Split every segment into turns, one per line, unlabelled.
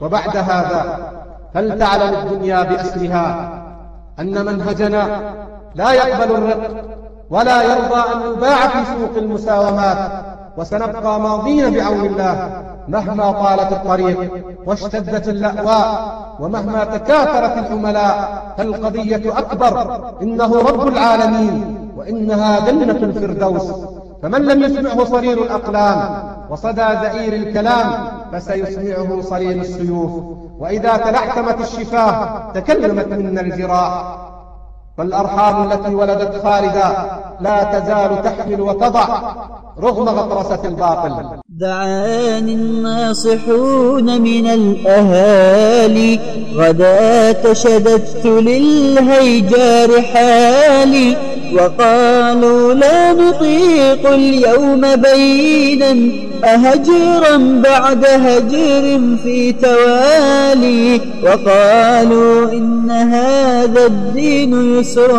وبعد هذا هل تعلم الدنيا بأسرها أن منهجنا لا يقبل الرق ولا يرضى أن يباع في سوق المساومات وسنبقى ماضين بعون الله مهما طالت الطريق واشتدت اللأواء ومهما تكاثرت العملاء فالقضية أكبر. إنه رب العالمين وإنها جنة الفردوس. فمن لم يسمعه صرير الأقلام وصدى زئير الكلام فسيسمعه صرير السيوف. وإذا تلحكمت الشفاه تكلمت منا الجراح. فالأرحام التي ولدت خالدا لا تزال تحمل وتضع رغم غطرسة الباطل.
دعاني الناصحون من الأهالي غدا شددت للهيجار حالي وقالوا لا نطيق اليوم بينا أهجرا بعد هجر في توالي؟ وقالوا إن هذا الدين يسر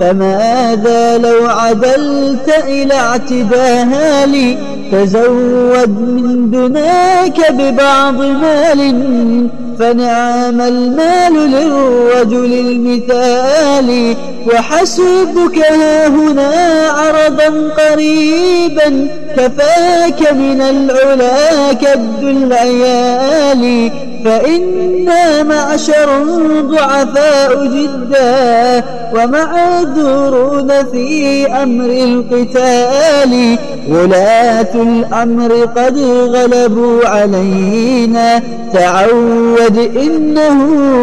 فماذا لو عدلت إلى اعتدالي تزود من دناك ببعض مال فنعم المال للرجل المثالي وحسبك ها هنا عرضا قريبا كفاك من العلا كد العيال فإنا معشر ضعفاء جدا ومعذورون في أمر القتال. ولاة الأمر قد غلبوا علينا. تعود إنه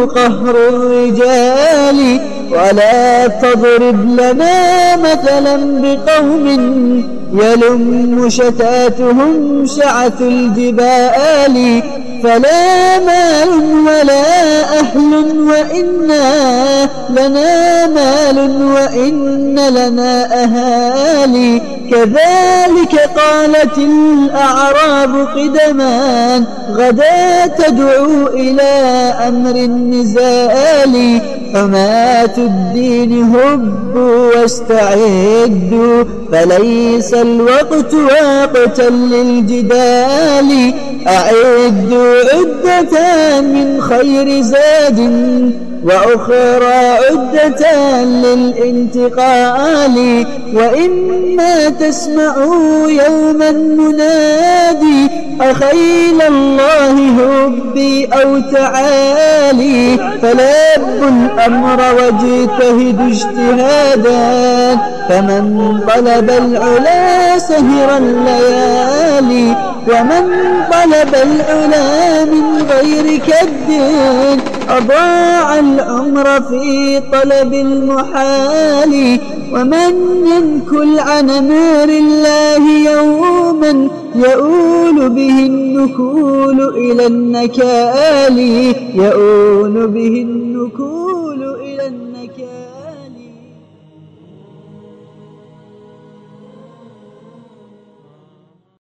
قهر الرجال. ولا تضرب لنا مثلا بقوم يلم شتاتهم شعث الجبال. فلا مال ولا أهل وإنا لنا لنا أهالي. كذلك قالت الأعراب قدما. غدا تدعو إلى أمر النزال. حماة الدين هبوا واستعدوا. فليس الوقت وقتا للجدال. أعدوا عدة من خير زاد. وأخرى عدة للانتقال وإما تسمعوا يوما منادي أخيل الله هبي أو تعالي فلاب الأمر واجتهد اجتهادا فمن طلب العلا سهر الليالي. ومن طلب العلا من غير كد أضاع العمر في طلب المحال ومن ينكل عن نار الله يوما يؤول به النكول إلى النكال يؤول به النكول إلى النكال